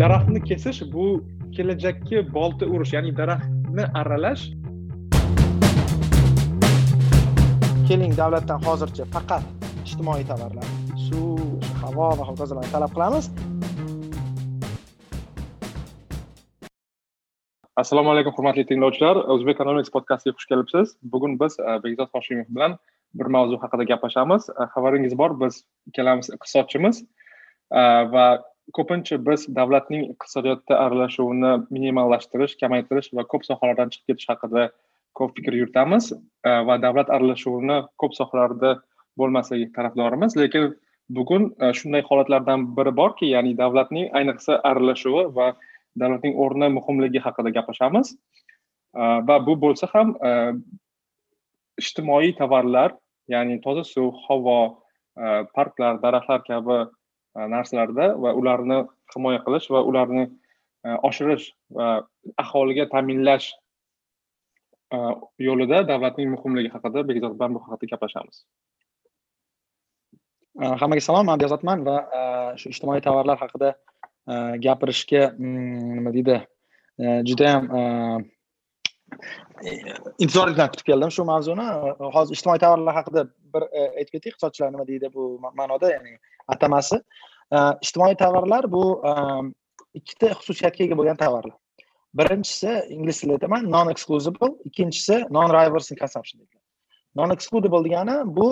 daraxtni kesish bu kelajakka bolta urish ya'ni daraxtni arralash keling davlatdan hozircha faqat ijtimoiy tovarlar suv havo va hokazolarni talab qilamiz. Assalomu alaykum hurmatli tinglovchilar. O'zbek economics podcastiga xush kelibsiz. Bugun biz e, bekzod hoshimov bilan bir mavzu haqida gaplashamiz. E, xabaringiz bor biz ikkalamiz iqtisodchimiz e, va ko'pincha biz davlatning iqtisodiyotda aralashuvini minimallashtirish kamaytirish va ko'p sohalardan chiqib ketish haqida ko'p fikr yuritamiz e, va davlat aralashuvini ko'p sohalarda bo'lmasligi tarafdorimiz. Lekin bugun e, shunday holatlardan biri borki ya'ni davlatning ayniqsa aralashuvi va davlatning o'rni muhimligi haqida gaplashamiz. E, va bu bo'lsa ham ijtimoiy tovarlar ya'ni toza suv havo parklar daraxtlar kabi E, narsalarda va ularni himoya qilish va ularni e, oshirish va aholiga ta'minlash e, yo'lida davlatning muhimligi haqida bekzod bilan bu haqida gaplashamiz. Hammaga salom man bekzodman va shu ijtimoiy tovarlar haqida gapirishga mm, nima deydi judayam intizorlik bilan kutib keldim shu mavzuni. Hozir ijtimoiy tovarlar haqida bir e, aytib ketdik iqtisodchilar nima deydi bu ma'noda ya'ni atamasi. E, ijtimoiy tovarlar bu e, ikkita xususiyatga ega bo'lgan tovarlar. Birinchisi ingliz tilida aytaman non exclusible ikkinchisi non reversing consumption non excludable degani bu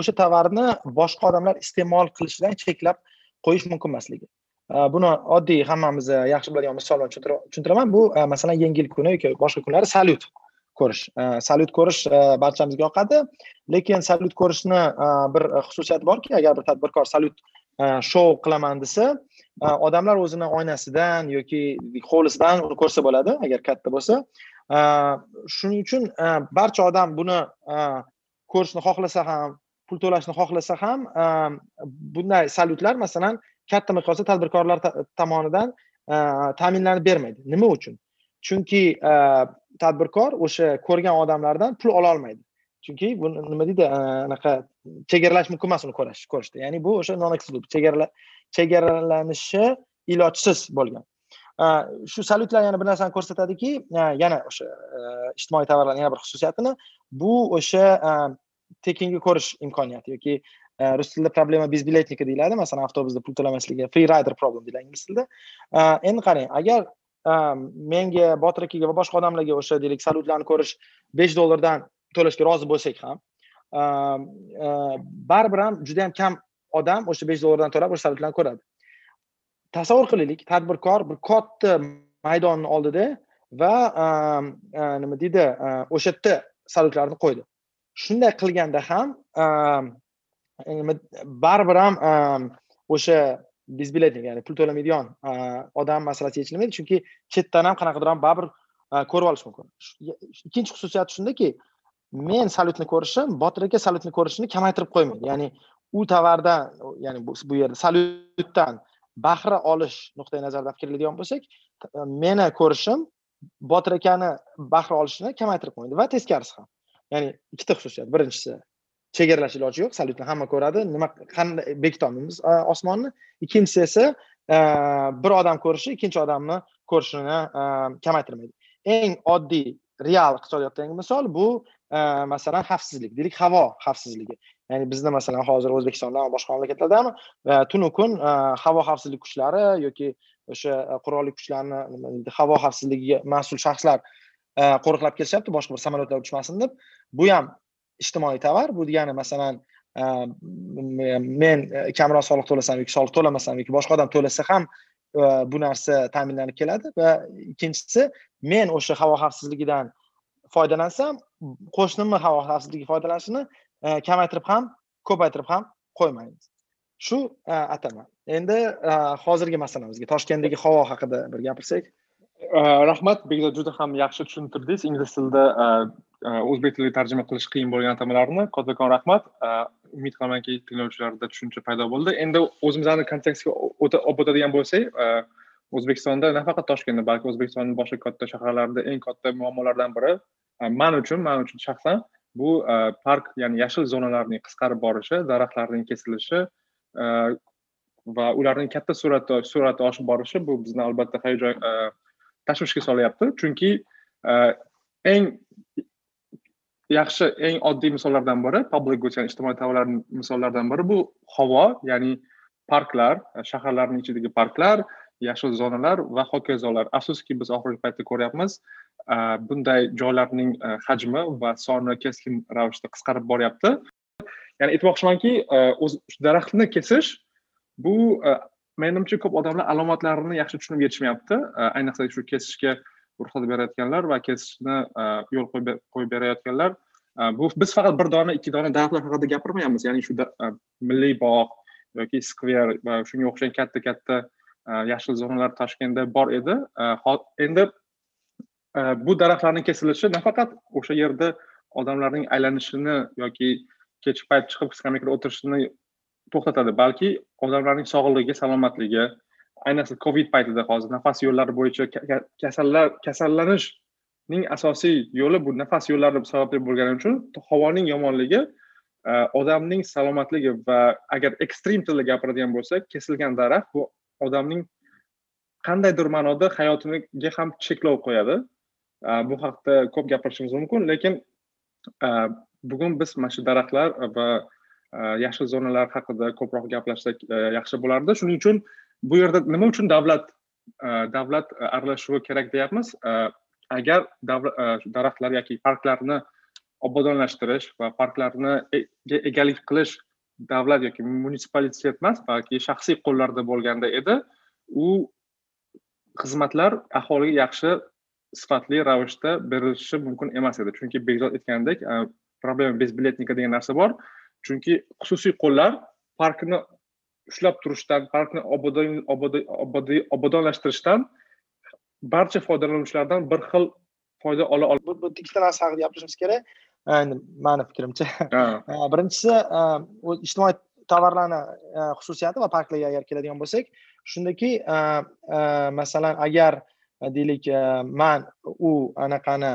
o'sha tovarni boshqa odamlar iste'mol qilishidan cheklab qo'yish mumkin emasligi. Buni oddiy hammamiz yaxshi biladigan misol bilan tushuntiraman bu masalan yangi yil kuni yoki boshqa kunlari salyut ko'rish salyut ko'rish barchamizga yoqadi lekin salyut ko'rishni bir xususiyati borki agar bir tadbirkor salyut shou qilaman desa odamlar o'zini oynasidan yoki hovlisidan uni ko'rsa bo'ladi agar katta bo'lsa shuning uchun barcha odam buni ko'rishni xohlasa ham pul to'lashni xohlasa ham bunday salyutlar masalan katta miqyosda tadbirkorlar tomonidan e, ta'minlanib bermaydi. Nima uchun? Chunki e, tadbirkor o'sha ko'rgan odamlardan pul ololmaydi chunki bu nima deydi e, anaqa chegaralash mumkin emas uni ko'rish ko'rishda? Ya'ni bu o'sha non chegaralanishi ilojsiz bo'lgan. Shu salyutlar yana bir narsani ko'rsatadiki yana o'sha ijtimoiy tovarlarni yana bir xususiyatini bu o'sha tekinga ko'rish imkoniyati yoki rus tilida problema безбилетника deyiladi masalan avtobusda pul to'lamasligi free rider problem deyiladi ingliz tilida endi qarang agar menga botir akaga va boshqa odamlarga o'sha deylik salyutlarni ko'rish besh dollardan to'lashga rozi bo'lsak ham baribir ham juda yam kam odam o'sha besh dollardan to'lab o'sha salyutlarni ko'radi tasavvur qilaylik tadbirkor bir katta maydonni oldida va nima deydi o'sha yerda salyutlarni qo'ydi shunday qilganda ham baribir ham ehm, o'sha безбилетник ya'ni pul to'lamaydigan ehm, odam masalasi yechilmaydi. Chunki chetdan ham qanaqadir ham baribir ehm, ko'rib olish mumkin. Ikkinchi xususiyati shundaki men salyutni ko'rishim botir aka salyutni ko'rishini kamaytirib qo'ymaydi. Ya'ni u tovardan ya'ni bu yerda salyutdan bahra olish nuqtai nazaridan fikrlaydigan bo'lsak meni ko'rishim botir akani bahra olishini kamaytirib qo'ymaydi va teskarisi ham. Ya'ni ikkita xususiyat. Birinchisi chegaralash iloji yo'q salyutni hamma ko'radi. Nima qanday bekitolmaymiz osmonni. Ikkinchisi esa bir odam ko'rishi ikkinchi odamni ko'rishini kamaytirmaydi. Eng oddiy real iqtisodiyotdagi misol bu masalan xavfsizlik deylik havo xavfsizligi. Ya'ni bizda masalan hozir o'zbekistonda boshqa mamlakatlardami tunu kun havo xavfsizlik kuchlari yoki o'sha qurolli kuchlarni nima havo xavfsizligiga mas'ul shaxslar qo'riqlab kelishyapti boshqa bir samolyotlar uchmasin deb. Bu ham ijtimoiy tovar bu degani masalan e, men e, kamroq soliq to'lasam yoki soliq to'lamasam yoki boshqa odam to'lasa ham e, bu narsa ta'minlanib keladi va ikkinchisi men o'sha havo xavfsizligidan foydalansam qo'shnimni havo xavfsizligi foydalanishini kamaytirib ham ko'paytirib ham qo'ymaymiz shu atama endi hozirgi masalamizga toshkentdagi havo haqida bir gapirsak. Rahmat bekzod juda ham yaxshi tushuntirdingiz ingliz tilida o'zbek tiliga tarjima qilish qiyin bo'lgan atamalarni kattakon rahmat umid qilamanki tinglovchilarda tushuncha paydo bo'ldi endi o'zimizni kontekstga olib o'tadigan bo'lsak o'zbekistonda nafaqat toshkentda balki o'zbekistonni boshqa katta shaharlarida eng katta muammolardan biri man uchun man uchun shaxsan bu park ya'ni yashil zonalarning qisqarib borishi daraxtlarning kesilishi va ularning katta suratda sur'ati oshib borishi bu bizni albatta hayajon tashvishga solyapti. Chunki e, eng yaxshi eng oddiy misollardan biri public goods ya'ni ijtimoiy tovarlar misollaridan biri bu havo ya'ni parklar e, shaharlarning ichidagi parklar yashil zonalar va hokazolar. Afsuski biz oxirgi paytda ko'ryapmiz e, bunday joylarning hajmi va soni keskin ravishda qisqarib boryapti. Ya'ni aytmoqchimanki daraxtni kesish bu menimcha ko'p odamlar alomatlarini yaxshi tushunib yetishmayapti? Ayniqsa shu kesishga ruxsat berayotganlar va kesishni e, yo'l qo'yib berayotganlar e, bu biz faqat bir dona ikki dona daraxtlar haqida gapirmayapmiz. Ya'ni shu e, milliy bog' yoki skver va shunga o'xshagan katta katta yashil zonalar toshkentda bor edi. Endi bu daraxtlarning kesilishi nafaqat o'sha yerda odamlarning aylanishini yoki kechki payt chiqib skameykaga o'tirishini to'xtatadi balki odamlarning sog'ligiga salomatligi ayniqsa covid paytida hozir nafas yo'llari bo'yicha kasallar kasallanishning asosiy yo'li bu nafas yo'llari sababli bo'lgani uchun havoning yomonligi e, odamning salomatligi va agar ekstrem tilda gapiradigan bo'lsak kesilgan daraxt bu odamning qandaydir ma'noda hayotiga ham cheklov qo'yadi. E, bu haqida ko'p gapirishimiz mumkin lekin e, bugun biz mana shu daraxtlar va yashil zonalar haqida ko'proq gaplashsak yaxshi bo'lardi shuning uchun bu yerda nima uchun davlat davlat aralashuvi kerak deyapmiz? Agar daraxtlar yoki parklarni obodonlashtirish va parklarni e-, egalik qilish davlat yoki munitsipalitet emas balki shaxsiy qo'llarda bo'lganda edi u xizmatlar aholiga yaxshi sifatli ravishda berilishi mumkin emas edi. Chunki bekzod aytganidek problema безбилетника degan narsa bor. Chunki xususiy qo'llar parkni ushlab turishdan parkni obodonlashtirishdan barcha foydalanuvchilardan bir xil foyda ola ol bu ikkita narsa haqida gapirishimiz kerak. Endi mani fikrimcha. Birinchisi ijtimoiy tovarlarni xususiyati va parklarga agar keladigan bo'lsak shundaki masalan agar deylik man u anaqani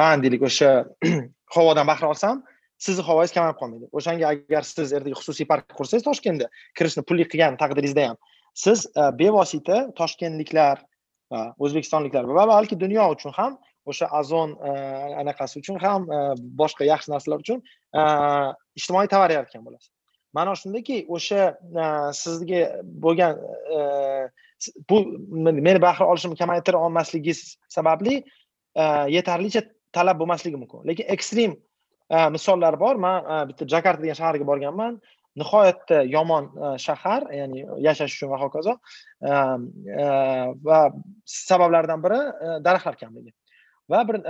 man deylik o'sha havodan bahra olsam sizni havoyingiz kamayib qolmaydi. O'shanga agar siz ertaga xususiy park qursangiz toshkentda kirishni pullik qilgan taqdiringizda ham. Siz e, bevosita toshkentliklar e, o'zbekistonliklar va balki dunyo uchun ham o'sha azon e, anaqasi uchun ham boshqa yaxshi narsalar uchun ijtimoiy tovar yaratgan bo'lasiz. Ma'no shundaki o'sha sizga bo'lgan bu meni bahra olishimni kamaytira olmasligingiz sababli yetarlicha talab bo'lmasligi mumkin. Lekin ekstrem Э, misollar bor. Man э, bitta jakarta degan shaharga borganman. Nihoyatda yomon e, shahar ya'ni yashash uchun va hokazo. E, va sabablardan biri e, daraxtlar kamligi. Va bir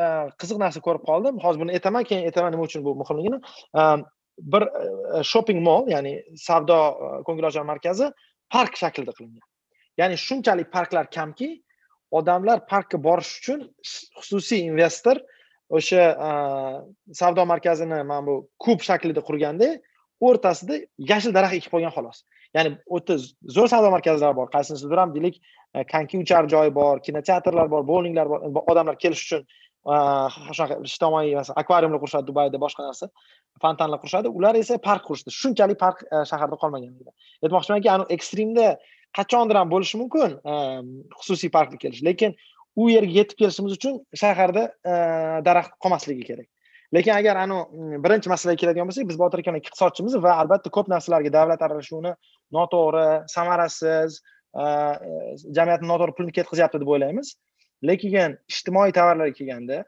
qiziq narsa ko'rib qoldim. Hozir buni aytaman keyin aytaman nima uchun bu muhimligini. Bir shopping mall ya'ni savdo ko'ngilochar markazi park shaklida qilingan. Ya'ni shunchalik parklar kamki odamlar parkka borish uchun xususiy investor o'sha savdo markazini mana bu kub shaklida qurganda o'rtasida yashil daraxt ekib qo'ygan xolos. Ya'ni o'ta zo'r savdo markazlari bor qaysinisidir ham deylik e, konki uchar joyi bor kinoteatrlar bor bowlinglar bor odamlar kelish uchun shunaqa ijtimoiy masalan akvariumlar qurishadi dubayda boshqa narsa fontanlar qurishadi. Ular esa park qurishdi. Shunchalik park e, shaharda qolmagan aytmoqchimanki anavi ekstremda qachondir ham bo'lishi mumkin e, xususiy parkga kelish. Lekin u yerga yetib kelishimiz uchun shaharda e, daraxt qolmasligi kerak. Lekin agar anavi mm, birinchi masalaga keladigan bo'lsak biz botir akani iqtisodchimiz va albatta ko'p narsalarga davlat aralashuvini noto'g'ri samarasiz e, e, jamiyatni noto'g'ri pulni ketkazyapti deb o'ylaymiz. Lekin ijtimoiy tovarlarga kelganda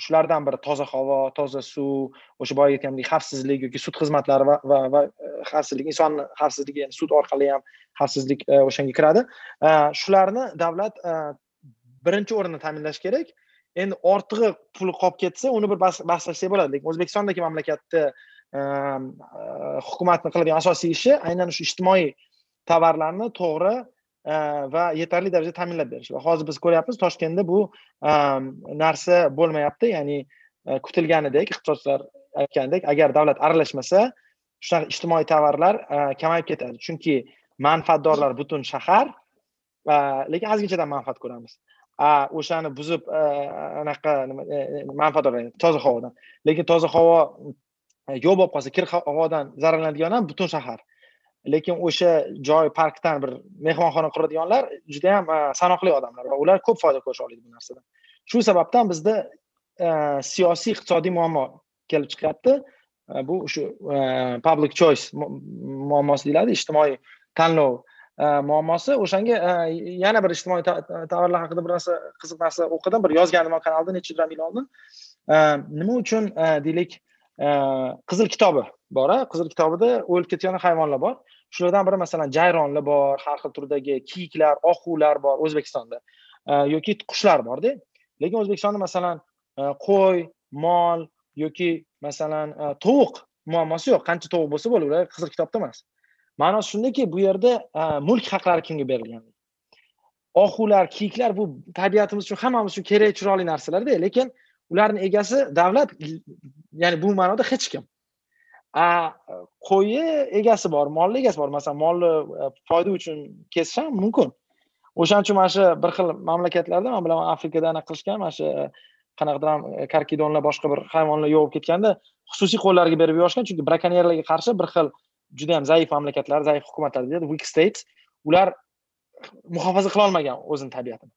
shulardan biri toza havo toza suv o'sha boya aytgandek xavfsizlik yoki sud xizmatlari va va, va xavfsizlik insonni xavfsizligi ya'ni sud orqali ham xavfsizlik o'shanga kiradi. Shularni davlat birinchi o'rinni ta'minlash kerak. Endi ortig'i puli qolib ketsa uni bir bahslashsak bo'ladi. Lekin o'zbekistondagi mamlakatda ehm, e, hukumatni qiladigan asosiy ishi aynan shu ijtimoiy tovarlarni to'g'ri e, va yetarli darajada ta'minlab berish. Va hozir biz ko'ryapmiz toshkentda bu ehm, narsa bo'lmayapti. Ya'ni e, kutilganidek iqtisodchilar aytganidek agar davlat aralashmasa shunaqa ijtimoiy tovarlar kamayib ketadi. Chunki manfaatdorlar butun shahar lekin ozginchadan manfaat ko'ramiz. O'shani buzib anaqa nima manfaat oladi toza havodan lekin toza havo yo'q bo'lib qolsa kir havodan zararlanadigan ham butun shahar lekin o'sha joy parkdan bir mehmonxona quradiganlar juda yam sanoqli odamlar va ular ko'p foyda ko'risha oladi bu narsadan shu sababdan bizda siyosiy iqtisodiy muammo kelib chiqyapti bu shu public choice muammosi deyiladi ijtimoiy tanlov Э, muammosi. O'shanga э, yana bir ijtimoiy tovarlar haqida bir narsa qiziq narsa o'qidim. Bir yozgandim kanalda necha yil oldin э, nima uchun deylik qizil kitobi bor a? Qizil kitobida o'lib ketgan hayvonlar bor. Shulardan biri masalan jayronlar bor har xil turdagi kiyiklar oquvlar bor o'zbekistonda. Yoki qushlar borda lekin o'zbekistonda masalan e, qo'y mol yoki masalan e, tovuq muammosi yo'q. Qancha tovuq bo'lsa bo'laveradi qizil kitobda emas. Ma'nosi shundaki bu yerda e, mulk haqlari kimga berilgan? Ohular kiyiklar bu tabiatimiz uchun hammamiz uchun kerak chiroyli narsalarda lekin ularni egasi davlat ya'ni bu ma'noda hech kim. A qo'yi egasi bor molni egasi bor. Masalan molni e, foyda uchun kesish ham mumkin. O'shaning uchun mana shu bir xil mamlakatlarda man bilaman afrikada anaqa qilishgan mana shu e, qanaqadir ham karkidonlar boshqa bir hayvonlar yovib ketganda xususiy qo'llarga berib yuborishgan. Chunki brakonyerlarga qarshi bir xil juda yam zaif mamlakatlar zaif hukumatlar deydi weak states ular muhofaza qilolmagan o'zini tabiatini.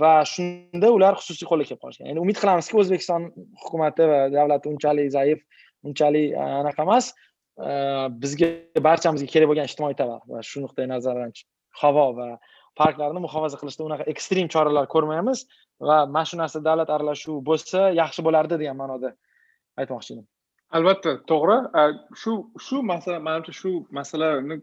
Va shunda ular xususiy qo'lga kelib qolishgan. Endi umid qilamizki o'zbekiston hukumati va davlati unchalik zaif unchalik e, anaqa emas. E, bizga barchamizga kerak bo'lgan ijtimoiy tovar va shu nuqtai nazardan havo va parklarni muhofaza qilishda unaqa ekstrem choralar ko'rmaymiz va mana shu narsa davlat aralashuvi bo'lsa yaxshi bo'lardi degan ma'noda aytmoqchi edim. Albatta to'g'ri. Shu shu masala manimcha shu masalani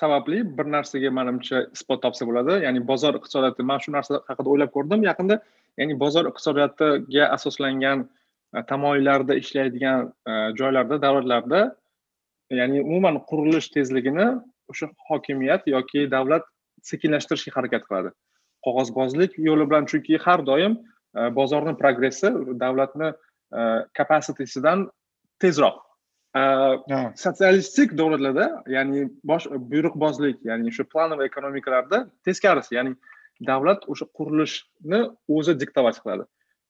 sababli bir narsaga manimcha isbot topsa bo'ladi. Ya'ni bozor iqtisodiyoti man shu narsa haqida o'ylab ko'rdim. Yaqinda ya'ni bozor iqtisodiyotiga asoslangan tamoyillarda ishlaydigan joylarda davlatlarda ya'ni umuman qurilish tezligini o'sha hokimiyat yoki davlat sekinlashtirishga harakat qiladi. Qog'ozbozlik yo'li bilan chunki har doim bozorni progressi davlatni kapasitesidan tezroq. Sotsialistik davlatlarda ya'ni bosh buyruqbozlik ya'ni shu planoviy ekonomikalarda teskarisi ya'ni davlat o'sha qurilishni o'zi diktovать qiladi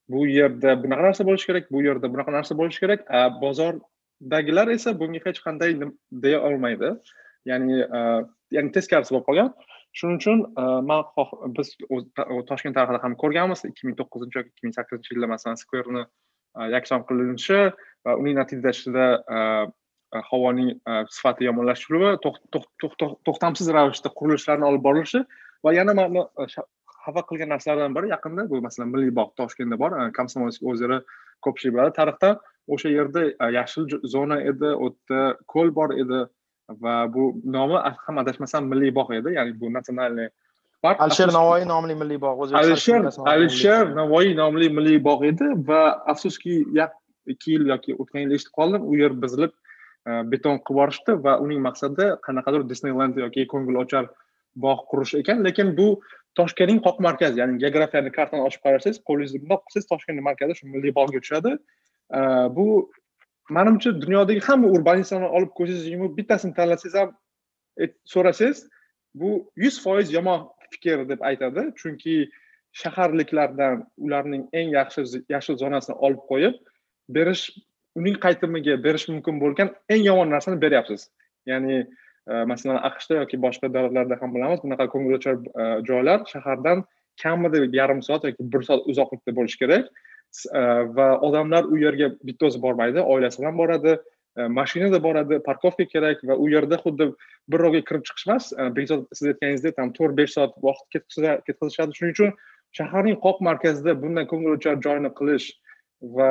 bu yerda bunaqa narsa bo'lishi kerak bu yerda bunaqa narsa bo'lishi kerak bozordagilar esa bunga hech qanday deya olmaydi ya'ni ya'ni teskarisi bo'lib qolgan shuning uchun man biz toshkent tarixida ham ko'rganmiz ikki ming to'qqizinchi yoki ikki ming sakkizinchi yilda masalan skverni yakson qilinishi va uning natijasida havoning sifati yomonlashuvi to'xtamsiz ravishda qurilishlarni olib borilishi va yana mani xafa qilgan narsalardan biri yaqinda bu masalan milliy bog' toshkentda bor komsomolskiy ozeri ko'pchilik biladi tarixda o'sha yerda yashil zona edi u yerda ko'l bor edi va bu nomi ham adashmasam milliy bog' edi ya'ni bu natsionalniy park alisher navoiy nomli milliy bog' alisher alisher navoiy nomli milliy bog' edi va afsuski ikki yil yoki o'tgan yil eshitib qoldim. U yer buzilib e, beton qilib yuborishdi va uning maqsadi qanaqadir disneyland yoki ko'ngilochar bog' qurish ekan. Lekin bu toshkentning qoq markazi ya'ni geografiyani kartani ochib qarasangiz qo'lingizda bundoq qilsangiz toshkentni markazi shu milliy bog'ga tushadi. E, bu manimcha dunyodagi hamma urbanistlarni olib ko'rsangiz bittasini tanlasangiz ham so'rasangiz bu yuz foiz yomon fikr deb aytadi. Chunki shaharliklardan ularning eng yaxshi yashil zonasini olib qo'yib berish uning qaytimiga berish mumkin bo'lgan eng yomon narsani beryapsiz. Ya'ni e, masalan aqshda yoki boshqa davlatlarda ham bilamiz bunaqa ko'ngilochar e, joylar shahardan kamida yarim soat yoki bir soat uzoqlikda bo'lishi kerak. E, va odamlar u yerga bitta o'zi bormaydi oilasi bilan boradi. E, mashinada boradi parkovka kerak va u yerda xuddi birovga kirib chiqish emas e, bekzod siz aytganingizdek там to'rt besh soat vaqt ketkazishadi shuning uchun shaharning qoq markazida bunday ko'ngilochar joyni qilish va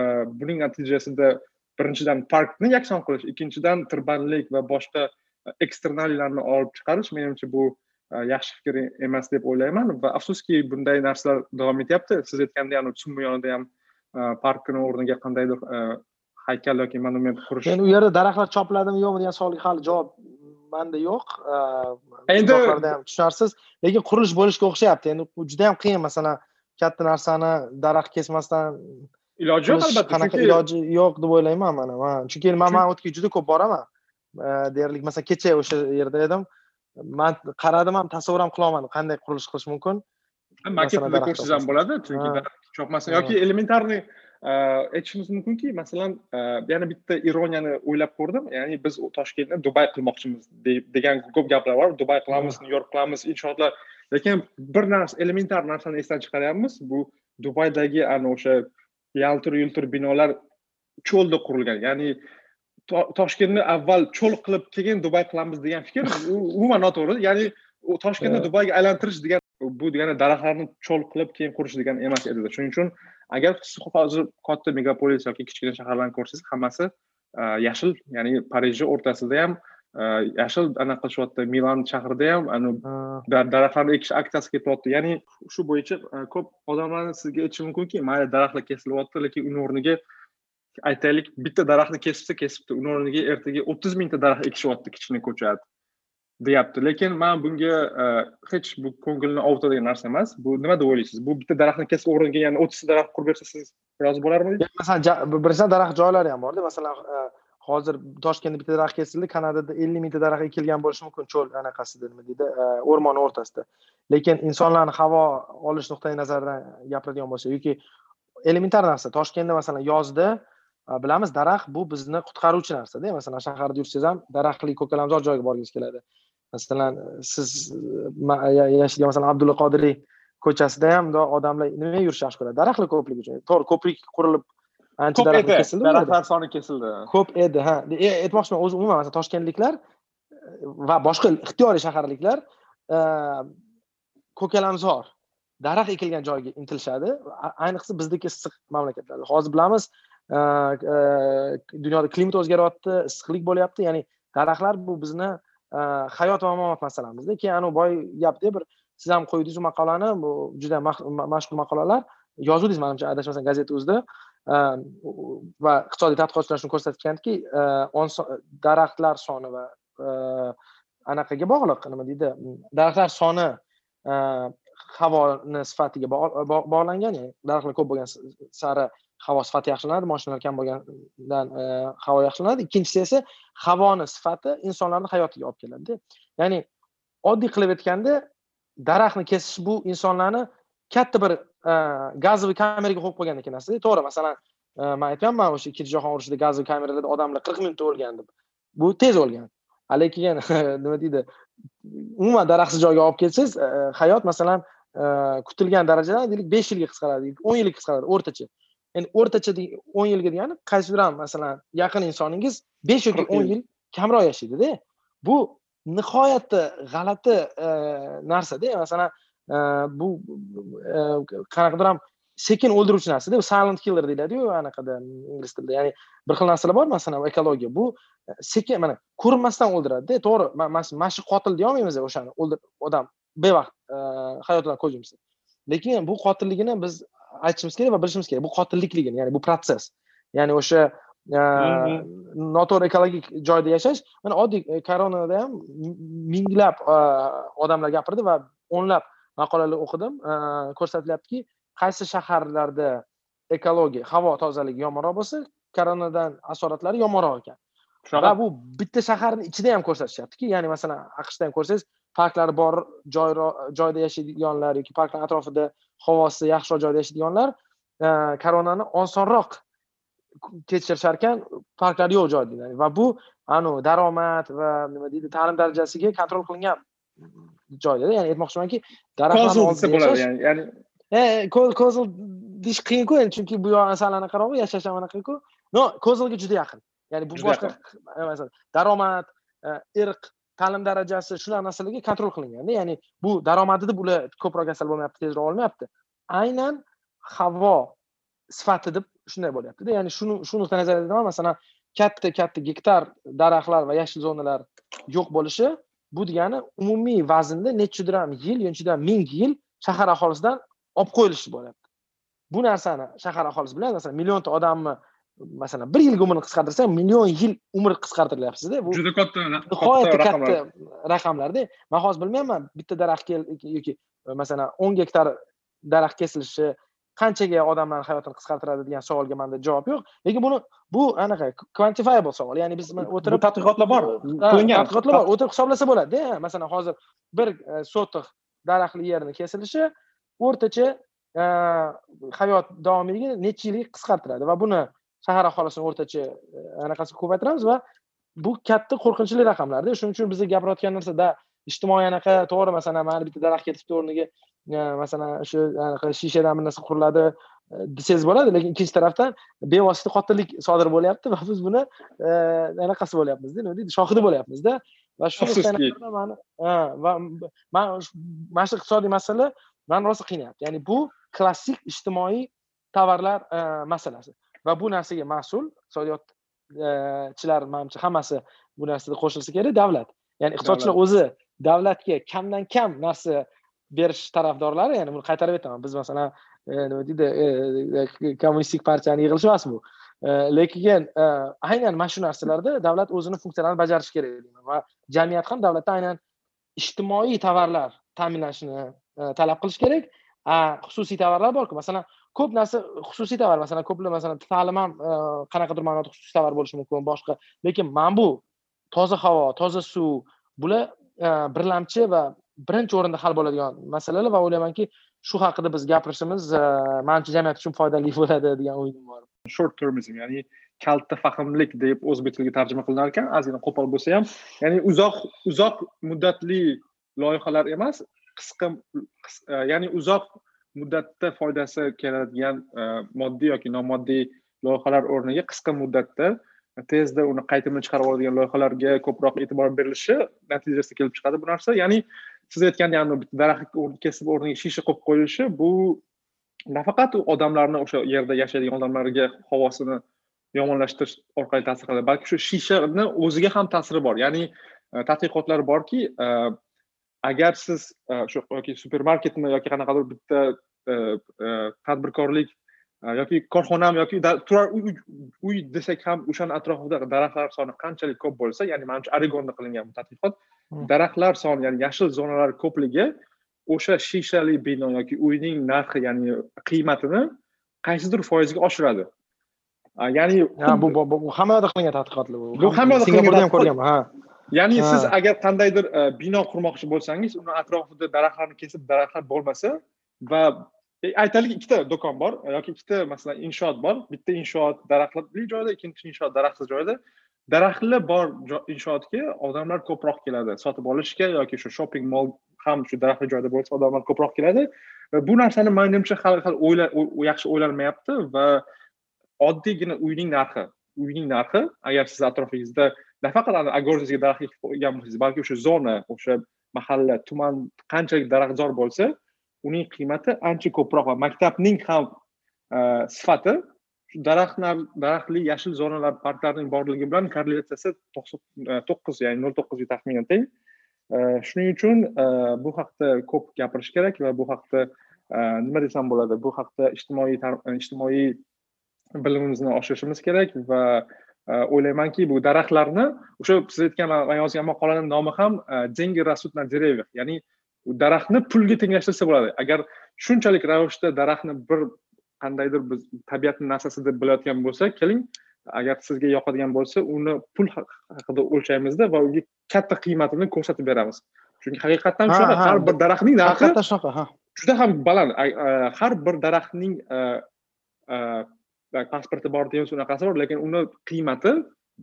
e, buning natijasida birinchidan parkni yakson qilish ikkinchidan tirbandlik va boshqa e, eksternallarni olib chiqarish menimcha bu yaxshi fikr emas deb o'ylayman. Va afsuski bunday narsalar davom etyapti. Siz aytgandek summa yonida ham parkni o'rniga qandaydir haykal yoki monument qurish endi u yerda daraxtlar chopiladimi yo'qmi degan savolga hali javob manda yo'q. Endi ham tushunarsiz. Lekin qurilish bo'lishga o'xshayapti. Endi u juda yam qiyin masalan katta narsani daraxt kesmasdan iloji yo'q albatta qanaqa iloji yo'q deb o'ylayman mana man chunki man man o'tga juda ko'p boraman. Deyarli masalan kecha o'sha yerda edim. Man qaradim ham tasavvur ham qilolmadim qanday qurilish qilish mumkin. Maketida ko'rsangiz ham bo'ladi chunki chopmasdan yoki elementarniy aytishimiz mumkinki masalan yana bitta ironiyani o'ylab ko'rdim. Ya'ni biz toshkentni dubay qilmoqchimiz degan ko'p gaplar bor. Dubay qilamiz nyu york qilamiz inshootlar. Lekin bir narsa elementar narsani esdan chiqaryapmiz. Bu dubaydagi ana o'sha yaltir yultir binolar cho'lda qurilgan. Ya'ni toshkentni avval cho'l qilib keyin dubay qilamiz degan fikr umuman noto'g'ri. Ya'ni toshkentni dubayga aylantirish degan bu degani daraxtlarni cho'l qilib keyin qurish degani emas edida shuning uchun agar siz hozir katta megapolis yoki kichkina shaharlarni ko'rsangiz hammasi yashil ya'ni parijni o'rtasida ham yashil anaqa qilishyapti milan shahrida ham daraxtlarni ekish aksiyasi ketyapti ya'ni shu bo'yicha ko'p odamlarni sizga aytishi mumkinki mayli daraxtlar kesilyapti lekin uni o'rniga aytaylik bitta daraxtni kesibsa kesibdi uni o'rniga ertaga o'ttiz mingta daraxt ekishyapti kichkina ko'chat deyapti. Lekin man bunga e, hech bu ko'ngilni ovutadigan narsa emas. Bu nima deb o'ylaysiz? Bu bitta daraxtni kesib o'rniga yana o'ttizta daraxt qurib bersa siz rozi bo'larmidingiz? Masalan birinchidan daraxt joylari ham borda masalan e, hozir toshkentda bitta daraxt kesildi kanadada ellik mingta daraxt ekilgan bo'lishi mumkin. Cho'l anaqasida nima deydi e, o'rmon o'rtasida. Lekin insonlarni havo olish nuqtai nazaridan gapiradigan bo'lsak yoki elementar narsa toshkentda masalan yozda e, bilamiz daraxt bu bizni qutqaruvchi narsada masalan shaharda yursangiz ham daraxtli ko'kalamzor joyga borgingiz keladi. Masalan siz yashaydigan masalan abdulla qodiriy ko'chasida ham bundoq odamlar nimaga yurishni yaxshi ko'radi daraxtlar ko'pligi uchun. To'g'ri ko'prik qurilib ancha daraxtlar kesildi daraxtlar soni kesildi. Ko'p edi ha. E, aytmoqchiman o'zi umuman masalan toshkentliklar va boshqa ixtiyoriy shaharliklar e, ko'kalamzor daraxt ekilgan joyga intilishadi. Ayniqsa bizdagi issiq mamlakatlarda. Hozir bilamiz e, dunyoda klimat o'zgaryapti issiqlik bo'lyapti. Ya'ni daraxtlar bu bizni Э, hayot va mamot masalamizda keyin anavi boy gapda bir siz ham qo'ydingiz maqolani bu juda mashhur maqolalar. Yozuvdingiz manimcha adashmasam gazeta uzda ehm, va iqtisodiy tadqiqotchilar shuni ko'rsatgandiki e, daraxtlar soni va e, anaqaga bog'liq nima deydi? Daraxtlar soni e, havoni sifatiga bog'langan ya'ni daraxtlar ko'p bo'lgan sari havo sifati yaxshilanadi moshinalar kam bo'lgandan e, havo yaxshilanadi. Ikkinchisi esa havoni sifati insonlarni hayotiga olib keladida. Ya'ni oddiy qilib aytganda daraxtni kesish bu insonlarni katta bir e, kameraga qo'yib qo'ygandek narsada e, to'g'ri masalan e, man aytganman o'sha ikkinchi jahon urushida gazовый kameralarda odamlar qirq minutda o'lgan deb. Bu tez o'lgan. Lekin nima deydi umuman daraxtsiz joyga olib kelsangiz hayot masalan kutilgan darajadan deylik besh yilga qisqaradi o'n yilga qisqaradi o'rtacha. Endi o'rtacha o'n yilga degani qaysidir ham masalan yaqin insoningiz besh yoki o'n yil. kamroq yashaydida. Bu nihoyatda g'alati e, narsada. Masalan e, bu e, qanaqadir ham sekin o'ldiruvchi narsada. Silent killer deyiladiyu anaqada ingliz tilida. Ya'ni bir xil narsalar bor masalan ekologiya. Bu sekin mana ko'rinmasdan o'ldiradida. To'g'ri mana shu qotil deyolmaymiz o'shani. Odam bevaqt hayotidan ko'z yumsa lekin bu qotilligini biz aytishimiz kerak va bilishimiz kerak. Bu qotillikligini ya'ni bu protsess ya'ni o'sha noto'g'ri ekologik joyda yashash. Mana oddiy e, koronada ham minglab odamlar gapirdi va o'nlab maqolalar o'qidim. Ko'rsatilyaptiki qaysi shaharlarda ekologiya havo tozaligi yomonroq bo'lsa koronadan asoratlari yomonroq ekan. Va bu bitta shaharni ichida ham ko'rsatishyaptiki ya'ni masalan aqshda ham ko'rsangiz parklar bor joyda yashaydiganlar yoki parklar atrofida havosi yaxshiroq joyda yashaydiganlar e, koronani osonroq kechirishar ekan parklar yo'q joyda va bu anavi daromad va nima deydi ta'lim darajasiga kontrol qilingan joyda ya'ni aytmoqchimanki daraxtlarni desa bo'ladi ya'ni e kozl deyish qiyinku endi chunki bu yoq sal anaqaroq yashash ham anaqaku no kozlga juda yaqin. Ya'ni bu boshqa daromad e, irq ta'lim darajasi shular narsalarga kontrol qilinganda ya'ni bu daromadi deb ular ko'proq kasal bo'lmayapti tezroq olmayapti. Aynan havo sifati deb shunday bo'lyaptida. Ya'ni shuni shu nuqtai nazardan masalan katta katta gektar daraxtlar va yashil zonalar yo'q bo'lishi bu degani umumiy vaznda nechidan yil nechidir ming yil shahar aholisidan olib qo'yilishi bo'lyapti. Bu narsani shahar aholisi biladi masalan millionta odamni masalan bir yilga umrni qisqartirsa million yil umr qisqartirilyaptida bu juda katta nihoyatda katta raqamlarda. Man hozir bilmayapman bitta daraxt yoki masalan o'n gektar daraxt kesilishi qanchaga odamlarni hayotini qisqartiradi degan savolga manda javob yo'q. Lekin buni bu anaqa quantifiable savol. Ya'ni biz o'tirib tadqiqotlar bor qilingan. tadqiqotlar bor. O'tirib hisoblasa bo'ladida masalan hozir bir e, sotix daraxtli yerni kesilishi o'rtacha hayot davomiyligini necha yilga qisqartiradi va buni shahar aholisini o'rtacha anaqasi ko'paytiramiz va bu katta qo'rqinchli raqamlarda shuning uchun biza gapirayotgan narsada ijtimoiy anaqa to'g'ri masalan mana bitta daraxt ketibdi o'rniga masalan shu anaqa shishadan bir narsa quriladi desangiz bo'ladi lekin ikkinchi tarafdan bevosita qotillik sodir bo'lyapti va biz buni anaqasi bo'lyapmizda nima deydi shohidi bo'lyapmizda. Va shu va mana shu iqtisodiy masala mani rosa qiynayapti. Ya'ni bu klassik ijtimoiy tovarlar masalasi va bu narsaga mas'ul iqtisodiyotchilar manimcha hammasi bu narsada qo'shilsa kerak davlat. Ya'ni iqtisodchilar o'zi davlatga kamdan kam narsa berish tarafdorlari ya'ni buni qaytarib aytaman. Biz masalan nima deydi kommunistik partiyani yig'ilishi emas bu? Lekin aynan mana shu narsalarda davlat o'zini funksiyalarini bajarishi kerak va jamiyat ham davlatdan aynan ijtimoiy tovarlar ta'minlashini talab qilish kerak. Xususiy tovarlar borku masalan ko'p narsa xususiy tovar masalan ko'plar masalan ta'lim ham e, qanaqadir ma'noda xususiy tovar bo'lishi mumkin boshqa. Lekin mana bu toza havo toza suv bular e, birlamchi va birinchi o'rinda hal bo'ladigan masalalar va o'ylaymanki shu haqida biz gapirishimiz e, manimcha jamiyat uchun foydali bo'ladi degan o'yim bor. Short termism ya'ni kalta fahmlik deb o'zbek tiliga tarjima qilinar ekan ozgina qo'pol bo'lsa ham ya'ni uzoq uzoq muddatli loyihalar emas qisqa ya'ni uzoq muddatda foydasi keladigan e, moddiy yoki nomoddiy loyihalar o'rniga qisqa muddatda e, tezda uni qaytimini chiqarib oladigan loyihalarga ko'proq e'tibor berilishi natijasida kelib chiqadi bu narsa. Ya'ni siz aytgandek bitta daraxt kesib o'rniga shisha qo'yib qo'yilishi bu nafaqat odamlarni o'sha yerda yashaydigan odamlarga havosini yomonlashtirish orqali ta'sir qiladi balki shu shishani o'ziga ham ta'siri bor. Ya'ni e, tadqiqotlar borki agar siz e, shu yoki supermarketmi yoki qanaqadir bitta tadbirkorlik yoki korxonami yoki turar uy desak ham o'shani atrofida daraxtlar soni qanchalik ko'p bo'lsa ya'ni manimcha oregonda qilingan bu tadqiqot daraxtlar soni ya'ni yashil zonalar ko'pligi o'sha shishali bino yoki uyning narxi ya'ni qiymatini qaysidir foizga oshiradi. Ya'ni bu hamma yoqda qilingan tadqiqotlar bu. Bu hamma yoqda singapurda ham ko'rganman ha ya'ni siz agar qandaydir bino qurmoqchi bo'lsangiz uni atrofida daraxtlarni kesib daraxtlar bo'lmasa va e, aytaylik ikkita do'kon bor yoki ikkita masalan inshoot bor. Bitta inshoot daraxtli joyda ikkinchi inshoot daraxtsiz joyda. Daraxtli bor inshootga odamlar ko'proq keladi. Sotib olishga yoki shu shopping mol ham shu daraxtli joyda bo'lsa odamlar ko'proq keladi. Bu narsani manimcha hali hali yaxshi o'ylanmayapti va oddiygina uyning narxi uyning narxi agar siz atrofingizda nafaqat огородingizga daraxt ekib qo'ygan bo'lsangiz balki o'sha zona o'sha mahalla tuman qanchalik daraxtzor bo'lsa uning qiymati ancha ko'proq va maktabning ham sifati daraxtlar daraxtli yashil zonalar parklarning borligi bilan korrelyatsiyasi e, to'qqiz e, ya'ni nol to'qqizga taxminan teng shuning uchun bu haqda ko'p gapirish kerak va bu haqda nima desam bo'ladi bu haqda ijtimoiy ijtimoiy bilimimizni oshirishimiz kerak va o'ylaymanki bu daraxtlarni o'sha siz aytgan man yozgan maqolani nomi ham деньги растут на деревьях ya'ni daraxtni pulga tenglashtirsa bo'ladi. Agar shunchalik ravishda daraxtni bir qandaydir biz tabiatni narsasi deb bilayotgan bo'lsak keling agar sizga yoqadigan bo'lsa uni pul haqida o'lchaymizda va unga katta qiymatini ko'rsatib beramiz. Chunki haqiqatdan shunaqa har bir daraxtning narxi shunaqa juda ham baland. Har bir daraxtning pasporti bor deymiz unaqasi bor lekin uni qiymati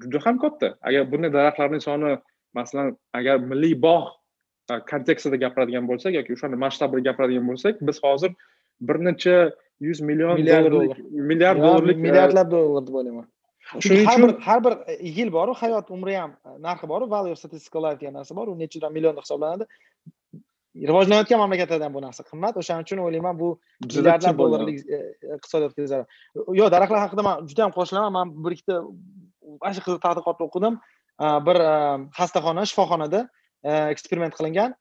juda ham katta agar bunday daraxtlarni soni masalan agar milliy bog' kontekstida gapiradigan bo'lsak yoki o'shani masshtabida gapiradigan bo'lsak biz hozir bir necha yuz million dollarlik milliard dollarlik milliardlab dollar deb o'ylayman. Shuning uchun har bir yil boru hayot umri ham narxi boru value statistical life degan narsa bor u necha millionda hisoblanadi rivojlanayotgan mamlakatlarda ham bu narsa. Qimmat o'shaning uchun o'ylayman bu milliardlab dollarlik e, iqtisodiyotga zarar yo'q daraxtlar haqida man juda ham qo'shilaman. Man bir ikkita ana shu qiziq tadqiqotni o'qidim. Bir xastaxona shifoxonada eksperiment qilingan.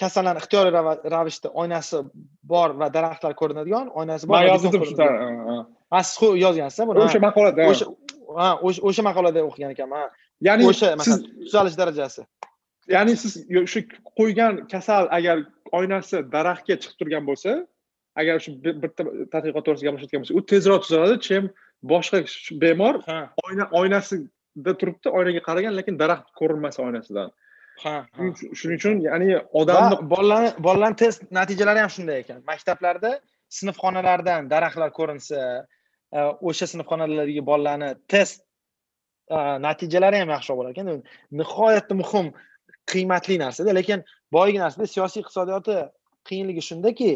Kasallarni ixtiyoriy ravishda oynasi bor va daraxtlar ko'rinadigan oynasi bor man yozdim ha siz yozgansiz buni? O'sha maqolada. O'sha ha o'sha maqolada o'qigan ekanman ya'ni o'sha tuzalish darajasi ya'ni siz shu qo'ygan kasal agar oynasi daraxtga chiqib turgan bo'lsa agar shu bitta tadqiqot to'g'risida gaplashayotgan bo'lsak u tezroq tuzaladi chem boshqa bemor oyna oynasida turibdi oynaga qaragan lekin daraxt ko'rinmasa oynasidan. Ha shuning uchun ya'ni odamni bolalarni bolalarni test natijalari ham shunday ekan. Maktablarda sinfxonalardan daraxtlar ko'rinsa e, o'sha sinfxonalardagi bolalarni test e, natijalari ham yaxshiroq bo'lar ekan. Nihoyatda muhim qiymatli narsada lekin boyagi narsada siyosiy iqtisodiyoti qiyinligi shundaki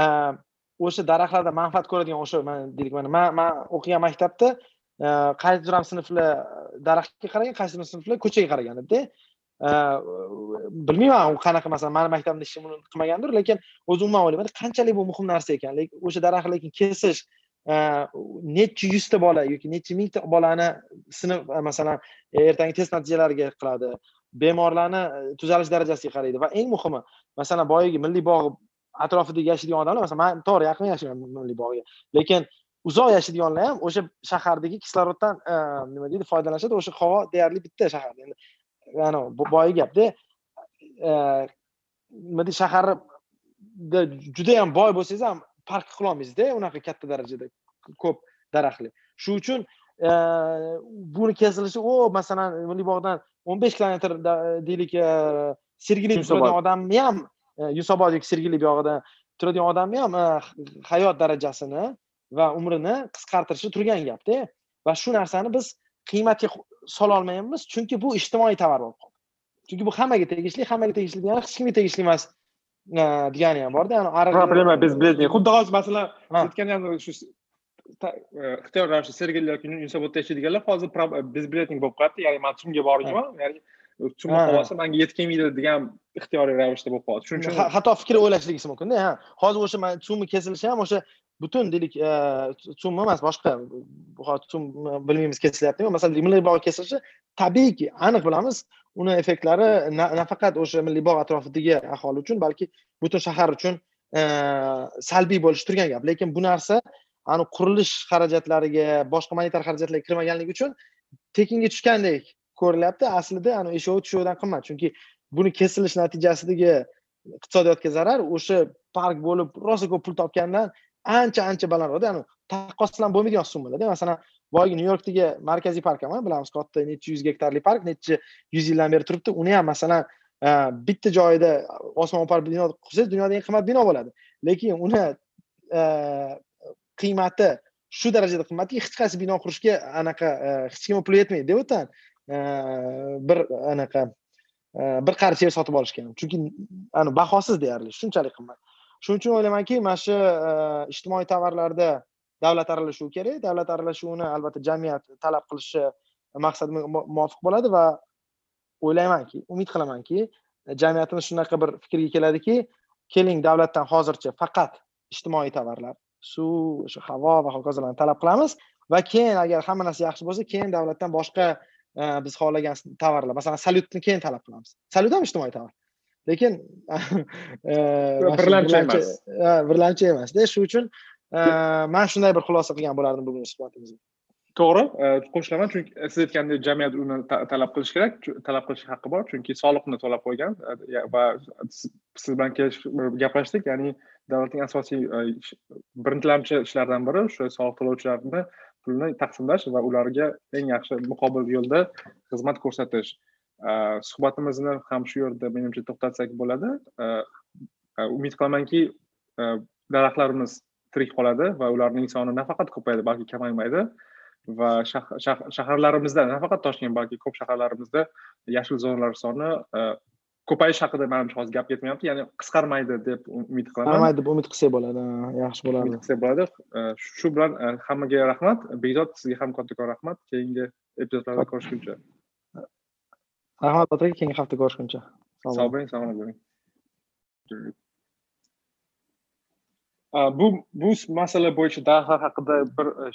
e, o'sha daraxtlardan manfaat ko'radigan o'sha deylik mana man man o'qigan maktabda e, qaysi turam sinflar daraxtga qaragan qaysi sinflar ko'chaga qaragan edida e, bilmayman u qanaqa masalan mani maktabimda hech kim uni qilmagandir lekin o'zi umuman o'ylayman qanchalik bu muhim narsa ekan lekin o'sha daraxtni lekin kesish necha yuzta bola yoki necha mingta bolani sinf masalan ertangi test natijalariga qiladi bemorlarni e, tuzalish darajasiga qaraydi va eng muhimi masalan boyagi milliy bog' atrofida yashaydigan odamlar masalan man to'g'ri yaqin yashayman milliy bog'ga. Lekin uzoq yashaydiganlar ham o'sha shahardagi kisloroddan e, nima deydi foydalanishadi. O'sha havo deyarli bitta shaharda endi anavi boyagi gapda e, nima deydi shaharda judayam boy bo'lsangiz ham park qilolmaysizda unaqa katta darajada ko'p daraxtli. Shuning uchun buni kesilishi o masalan milliy bog'dan o'n besh kilometr deylik sergelida turadigan odamni ham yunusobod yoki sergeli buyog'ida turadigan odamni ham hayot darajasini va umrini qisqartirishi turgan gapda. Va shu narsani biz qiymatga sololmayapmiz chunki bu ijtimoiy tovar bo'lib qoldi. Chunki bu hammaga tegishli hammaga tegishli degani hech kimga tegishli emas degani ham borda. Problema безбредный xuddi hozir masalan aytgan shu ixtiyor ravishda sergeli yoki yunusobodda yashaydiganlar hozir безбредник bo'lib qolyapti ya'ni man tumga bormayman ya'ni tum olsa manga yetib kelmaydi degan ixtiyoriy ravishda bo'lib qolyapti shuning uchun xato fikr o'ylashligingiz mumkinda ha. Hozir o'sha tumni kesilishi ham o'sha butun deylik summa emas boshqa hozir bilmaymiz kesilyaptimi masalan milliy bog' kesilishi tabiiyki aniq bilamiz uni effektlari nafaqat o'sha milliy bog' atrofidagi aholi uchun balki butun shahar uchun salbiy bo'lishi turgan gap. Lekin bu narsa ani qurilish xarajatlariga boshqa monetar xarajatlarga kirmaganligi uchun tekinga tushgandek ko'rilyapti. Aslida ani eshovi tushovidan qimmat. Chunki buni kesilish natijasidagi iqtisodiyotga zarar o'sha park bo'lib rosa ko'p pul topgandan ancha ancha balandroqda. Ya'ni taqqoslan bo'lmaydigan summalarda masalan boyagi nyu yorkdagi markaziy park ham bilamiz katta necha yuz gektarli park necha yuz yildan beri turibdi. Uni ham masalan e, bitta joyida osmono'par bino qursangiz dunyoda eng qimmat bino bo'ladi. Lekin uni e, qiymati shu darajada qimmatki hech qaysi bino qurishga anaqa e, hech kim pul yetmaydi o'tan e, bir anaqa e, bir qarich yer sotib olishga chunki bahosiz deyarli shunchalik qimmat. Shuning uchun o'ylaymanki mana shu ijtimoiy tovarlarda davlat aralashuvi kerak. Davlat aralashuvini albatta jamiyat talab qilishi maqsadga muvofiq bo'ladi va o'ylaymanki umid qilamanki jamiyatimiz shunaqa bir fikrga keladiki keling davlatdan hozircha faqat ijtimoiy tovarlar suv o'sha havo va hokazolarni talab qilamiz. Va keyin agar hamma narsa yaxshi bo'lsa keyin davlatdan boshqa e, biz xohlagan tovarlar masalan salyutni keyin talab qilamiz. Salyut ham ijtimoiy tovar. Lekin birlamchi emas. birlamchi emasda shuning uchun man shunday bir xulosa qilgan bo'lardim bugungi suhbatimizga. To'g'ri qo'shilaman chunki siz aytgandek jamiyat uni talab qilishi kerak talab qilish haqqi bor. Chunki soliqni to'lab qo'ygan va siz bilan gaplashdik ya'ni davlatning asosiy e, birinchilamchi ishlaridan biri o'sha soliq to'lovchilarni pulni taqsimlash va ularga eng yaxshi muqobil yo'lda xizmat ko'rsatish. E, suhbatimizni ham shu yerda menimcha to'xtatsak bo'ladi. E, umid qilamanki daraxtlarimiz tirik qoladi va ularning soni nafaqat ko'payadi balki kamaymaydi. Va shaharlarimizda nafaqat toshkent balki ko'p shaharlarimizda yashil zonalar soni ko'payish haqida manimcha hozir gap ketmayapti. Ya'ni qisqarmaydi deb umid qilaman. Qisqarmaydi deb umid qilsak bo'ladi yaxshi bo'ladi. Umid qilsak bo'ladi. Shu bilan hammaga rahmat. Bekzod sizga ham kattakon rahmat. Keyingi epizodlarda ko'rishguncha. Rahmat aka keyingi hafta ko'rishguncha. Sog' bo'ling salomat bo'ling bu bu masala bo'yicha daraxtlar haqida bir e,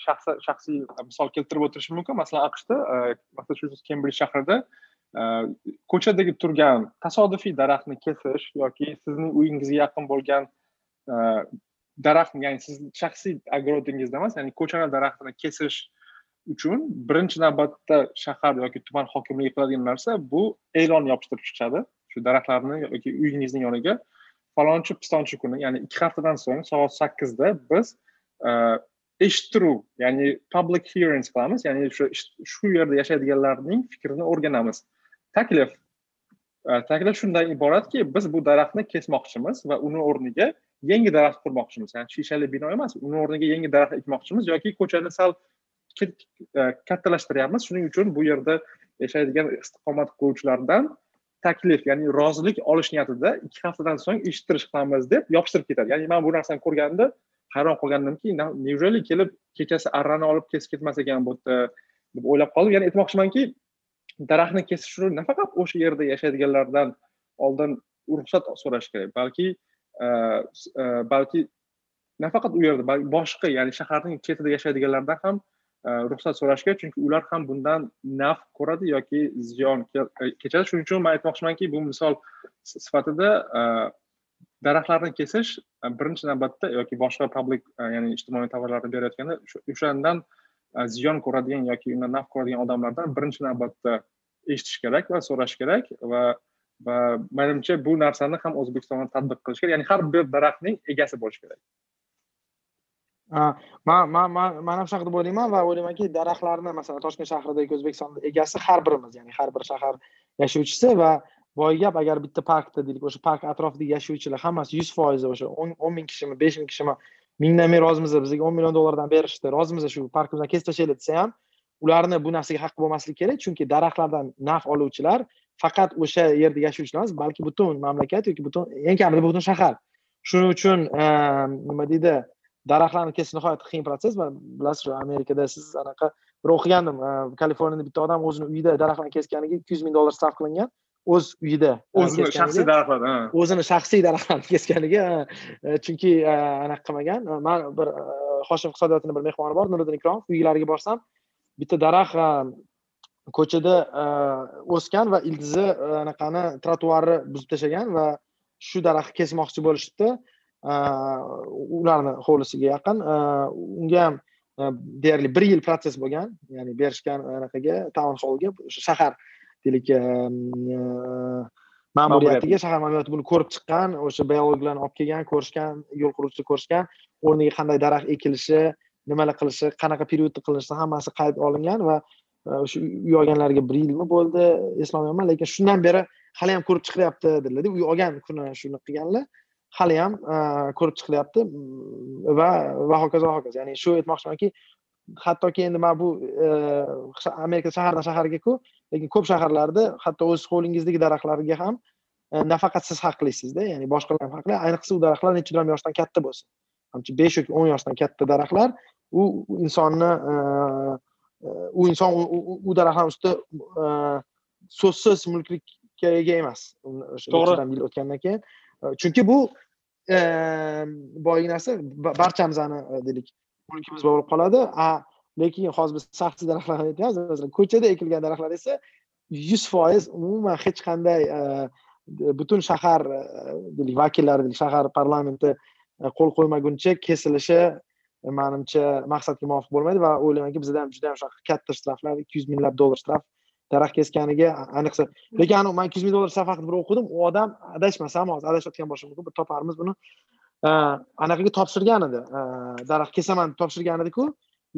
shaxsiy misol keltirib o'tirishim mumkin. Masalan aqshda e, massachusets kembrij shahrida e, ko'chadagi turgan tasodifiy daraxtni kesish yoki sizning uyingizga yaqin bo'lgan e, daraxt ya'ni siz shaxsiy огородingizda emas ya'ni ko'chani daraxtini kesish uchun birinchi navbatda shahar yoki tuman hokimligi qiladigan narsa bu e'lon yopishtirib chiqishadi shu daraxtlarni yoki uyingizning yoniga falonchi pistonchi kuni ya'ni ikki haftadan so'ng soat sakkizda biz e, eshittiruv ya'ni public hearings qilamiz. Ya'ni shu shu yerda yashaydiganlarning fikrini o'rganamiz. Taklif. Taklif shundan iboratki biz bu daraxtni kesmoqchimiz va uni o'rniga yangi daraxt qurmoqchimiz. Ya'ni shishali bino emas uni o'rniga yangi daraxt ekmoqchimiz yoki ko'chani sal e, kattalashtiryapmiz. Shuning uchun bu yerda yashaydigan istiqomat qiluvchilardan taklif ya'ni rozilik olish niyatida ikki haftadan so'ng eshittirish qilamiz deb yopishtirib ketadi. Ya'ni man bu narsani ko'rganda hayron qolgandimki неужели kelib kechasi arrani olib kesib ketmas ekan bu yerda deb o'ylab qoldim. Ya'ni aytmoqchimanki daraxtni kesish uchun nafaqat o'sha yerda yashaydiganlardan oldin ruxsat so'rash kerak. Balki e, e, balki nafaqat u yerda balki boshqa ya'ni shaharning chetida yashaydiganlardan ham e, ruxsat so'rash kerak chunki ular ham bundan naf ko'radi yoki ziyon kechadi. Shuning uchun man aytmoqchimanki bu misol sifatida daraxtlarni kesish birinchi navbatda yoki boshqa public ya'ni ijtimoiy tovarlarni berayotganda o'shandan ziyon ko'radigan yoki undan naf ko'radigan odamlardan birinchi navbatda eshitish kerak va so'rash kerak va va manimcha bu narsani ham o'zbekistonda tatbiq qilish kerak ya'ni har bir daraxtning egasi bo'lishi kerak man man man man ham shu deb o'ylayman va o'ylaymanki daraxtlarni masalan toshkent shahridagi o'zbekistonda egasi har birimiz ya'ni har bir shahar yashovchisi va boy gap agar bitta parkda deylik o'sha park atrofidagi yashovchilar hammasi yuz foizi o'sha o'n ming kishimi besh ming kishimi mingdan ming rozimiz bizga o'n million dollardan berishdi. Rozimiz shu parkimizdan kesib tashlanglar desa ham ularni bu narsaga haqqi bo'lmasligi kerak chunki daraxtlardan naf oluvchilar faqat o'sha yerda yashovchilar emas balki butun mamlakat yoki butun eng kamida butun shahar. Shuning uchun ehm, nima deydi daraxtlarni kesish nihoyatda qiyin protsess va bilasiz amerikada siz anaqa bir o'qigandim ehm, kaliforniyada bitta odam o'zini uyida daraxtlarni kesganiga ikki yuz ming dollar sarf qilingan o'z uyida o'zini shaxsiy daraxtlar o'zini shaxsiy daraxtlarini kesganiga e, chunki e, anaqa qilmagan. Man bir e, hoshim iqtisodiyotini bir mehmoni bor nuriddin ikromov uylariga borsam bitta daraxt ko'chada o'sgan va ildizi anaqani trotuarni buzib tashlagan va shu daraxtni kesmoqchi bo'lishibdi. Ularni hovlisiga yaqin. Unga ham deyarli bir yil protsess bo'lgan ya'ni berishgan anaqaga town hollga o'sha shahar deylik ma'muriyatiga shahar ma'muriyati buni ko'rib chiqqan o'sha biologlarni olib kelgan ko'rishgan yo'l quruvchini ko'rishgan o'rniga qanday daraxt ekilishi nimalar qilishi qanaqa periodda qilinishi hammasi qayd olingan va o'sha uy olganlarga bir yilmi bo'ldi eslolmayapman lekin shundan beri hali ham ko'rib chiqilyapti dedilarda. Uy olgan kuni shuni qilganlar hali ham ko'rib chiqilyapti va va hokazo va hokazo. Ya'ni shu aytmoqchimanki hattoki endi mana bu e, amerika shahardan shaharga-ku lekin ko'p shaharlarda hatto o'z hovlingizdagi daraxtlarga ham e, nafaqat siz haqlisizda ya'ni boshqalar ham haqli ayniqsa u daraxtlar nechadan yoshdan katta bo'lsa besh yoki o'n yoshdan katta daraxtlar u insonni e, u inson u daraxtlar ustida so'zsiz mulklikka ega emas. To'g'ri. yil o'tgandan keyin chunki bu boyagi narsa barchamizni deylik mulkimiz bo'lib qoladi. A lekin hozir biz shaxsiy daraxtlarni aytyapmiz. Masalan ko'chada ekilgan daraxtlar esa yuz foiz umuman hech qanday e, butun shahar e, deylik vakillari shahar parlamenti e, qo'l qo'ymaguncha kesilishi manimcha maqsadga muvofiq bo'lmaydi va o'ylaymanki bizda ham juda ham shunaqa katta shtraflar ikki yuz minglab dollar shtraf daraxt kesganiga ayniqsa lekin man ikki yuz ming dollar shtraf haqida bir o'qidim u odam adashmasam hozir adashayotgan bo'lishim mumkin bir toparmiz buni. Anaqaga topshirgan edi daraxt kesaman deb topshirgan ediku.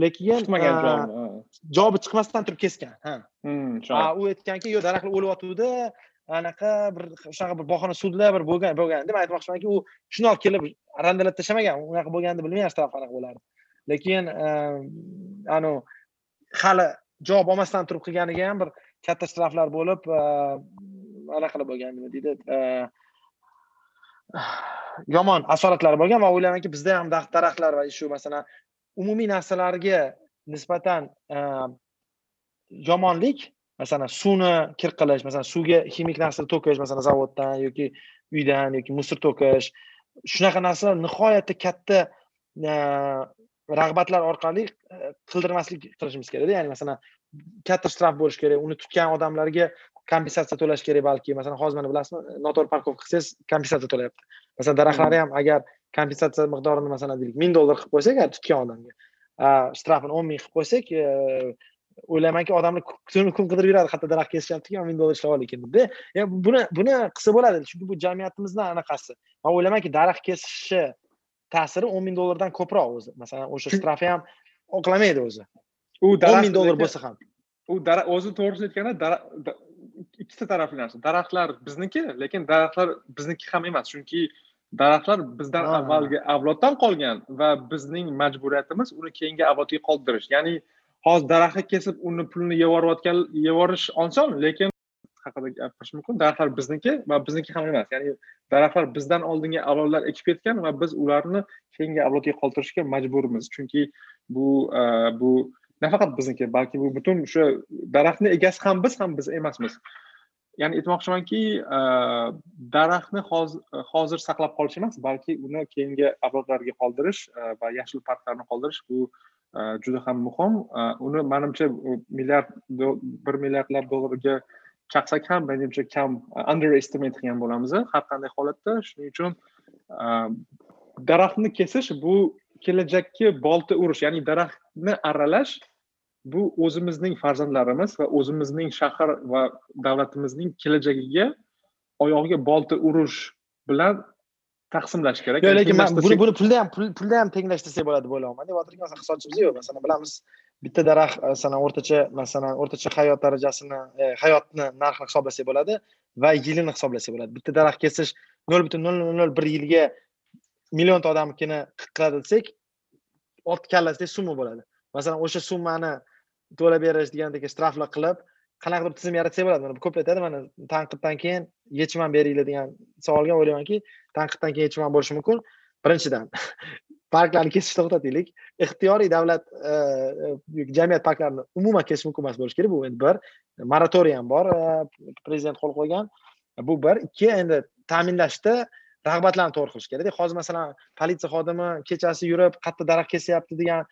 Lekin chiqmagan javobi chiqmasdan turib kesgan ha. Hmm, u aytganki yo'q daraxtlar o'lyotgandi anaqa bir shunaqa bir bahona sudlar bir bo'lgan bo'lgan deb aytmoqchimanki u shuni olib kelib randalab tashlamagan unaqa bo'lganini bilmayman shtraf qanaqa bo'lardi lekin anavi hali javob olmasdan turib qilganiga ham bir katta shtraflar bo'lib anaqa qilib bo'lgan nima deydi yomon asoratlari bo'lgan va o'ylaymanki bizda ham daraxtlar va shu masalan umumiy narsalarga nisbatan e, yomonlik masalan suvni kir qilish masalan suvga ximik narsa to'kish masalan zavoddan yoki uydan yoki musor to'kish shunaqa narsalar nihoyatda katta e, rag'batlar orqali e, qildirmaslik qilishimiz kerakda. Ya'ni masalan katta shtraf bo'lishi kerak uni tutgan odamlarga kompensatsiya to'lash kerak balki. Masalan hozir mana bilasizmi noto'g'ri parkovka qilsangiz kompensatsiya to'layapti. Masalan daraxtlarni ham agar kompensatsiya miqdorini masalan deylik ming dollar qilib qo'ysak tutgan odamga. Shtrafini o'n ming qilib qo'ysak e, o'ylaymanki odamlar kun kun qidirib yuradi qayerda daraxt kesishyaptiki ming dollar ishlab ol ekan debda buni buni qilsa bo'ladi chunki bu jamiyatimizni anaqasi. Man o'ylaymanki daraxt kesishi ta'siri o'n ming dollardan ko'proq o'zi. Masalan o'sha shtrafi ham oqlamaydi o'zi. U o'n ming dollar bo'lsa ham. U o'zi to'g'risini aytganda ikkita tarafli narsa. Daraxtlar bizniki lekin daraxtlar bizniki ham emas. Chunki daraxtlar bizdan avvalgi avloddan qolgan va bizning majburiyatimiz uni keyingi avlodga qoldirish. Ya'ni hozir daraxtni kesib uni pulini yevorayotgan yevorish oson lekin haqida gapirish mumkin. Daraxtlar bizniki va bizniki ham emas. Ya'ni daraxtlar bizdan oldingi avlodlar ekib ketgan va biz ularni keyingi avlodga qoldirishga majburmiz. Chunki bu e, bu nafaqat bizniki balki bu butun o'sha daraxtni egasi ham biz ham biz emasmiz ya'ni aytmoqchimanki e, daraxtni hozir saqlab qolish emas balki uni keyingi avlodlarga qoldirish e, va yashil parklarni qoldirish bu e, juda ham muhim. Uni manimcha milliard bir milliardlab dollarga chaqsak ham menimcha kam underestimate qilgan bo'lamiz har qanday holatda. Shuning uchun daraxtni kesish bu kelajakka bolta urish ya'ni daraxtni arralash bu o'zimizning farzandlarimiz va o'zimizning shahar va davlatimizning kelajagiga oyog'iga bolta urish bilan taqsimlash kerak. Yo'q lekin man buni buni pulda ham pulda ham tenglash desak bo'ladi deb o'ylayapman devotirki masalan iqtisodchimiz yo'q. Masalan bilamiz bitta daraxt masalan o'rtacha masalan o'rtacha hayot darajasini e, hayotni narxini hisoblasak bo'ladi va yilini hisoblasak bo'ladi. Bitta daraxt kesish nol butun nol nol nol bir yilga millionta odamnikini qiladi desak olti kallasidek summa bo'ladi. Masalan o'sha summani to'lab berish degandek shtraflar qilib qanaqadir tizim yaratsak bo'ladi? Mana ko'p aytadi mana tanqiddan keyin yechim ham beringlar degan savolga o'ylaymanki tanqiddan keyin yechim ham bo'lishi mumkin. Birinchidan parklarni kesishni to'xtataylik. Ixtiyoriy davlat e, e, jamiyat parklarini umuman kesish mumkin emas bo'lishi kerak. Bu endi bir moratoriy ham bor e, prezident qo'l qo'ygan. Bu bir. Ikki endi ta'minlashda rag'batlarni to'g'ri qilish kerakda. Hozir masalan politsiya xodimi kechasi yurib qayerda daraxt kesyapti degan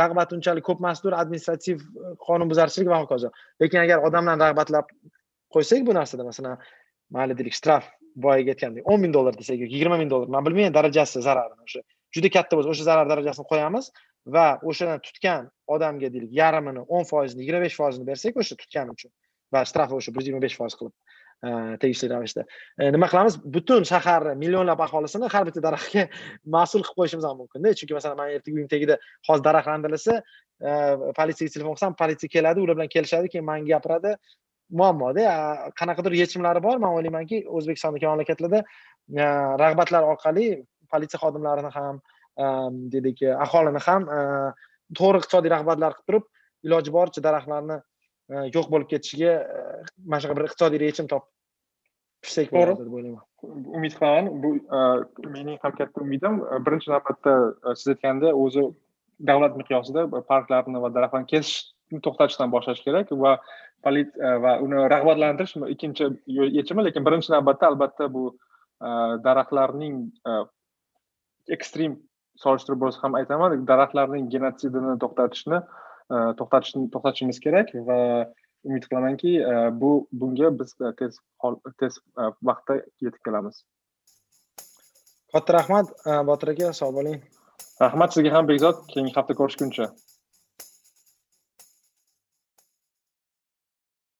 rag'bat unchalik ko'p emasdir administrativ e, qonunbuzarchilik va hokazo. Lekin agar odamlarni rag'batlab qo'ysak bu narsada masalan mayli deylik shtraf boyagi aytgandek o'n ming dollar desak yoki yigirma ming dollar man bilmayman darajasi zararini o'sha juda katta bo'lsa o'sha zarar darajasini qo'yamiz va o'shadan tutgan odamga deylik yarmini o'n foizini yigirma besh foizini bersak o'sha tutgani uchun va shtrafi o'sha bir yuz yigirma besh foiz qilib Э, tegishli ravishda. Э, nima qilamiz? Butun shaharni millionlab aholisini har bitta daraxtga mas'ul qilib qo'yishimiz ham mumkinda. Chunki masalan man ertaga uyim tagida hozir daraxt randalansa e, politsiyaga telefon qilsam politsiya keladi ular bilan kelishadi keyin manga gapiradi. Muammoda qanaqadir yechimlari bor. Man o'ylaymanki o'zbekistondagi mamlakatlarda e, rag'batlar orqali politsiya xodimlarini ham e, deylik aholini ham to'g'ri iqtisodiy rag'batlar qilib turib iloji boricha daraxtlarni yo'q bo'lib ketishiga mana shunaqa bir iqtisodiy yechim topib tushsak bo'ladi deb o'ylayman. Umid qilaman bu mening ham katta umidim. Birinchi navbatda siz aytgandek o'zi davlat miqyosida parklarni va daraxtlarni kesishni to'xtatishdan boshlash kerak va va uni rag'batlantirish ikkinchi yechimi. Lekin birinchi navbatda albatta bu daraxtlarning ekstrem solishtirib bo'lsa ham aytaman daraxtlarning genotsidini e, to'xtatishni to'xtatishimiz kerak va umid qilamanki e, bu bunga biz tez tez e, vaqtda yetib kelamiz. Katta rahmat. Botir aka sog' bo'ling. Rahmat sizga ham bekzod. Keyingi hafta ko'rishguncha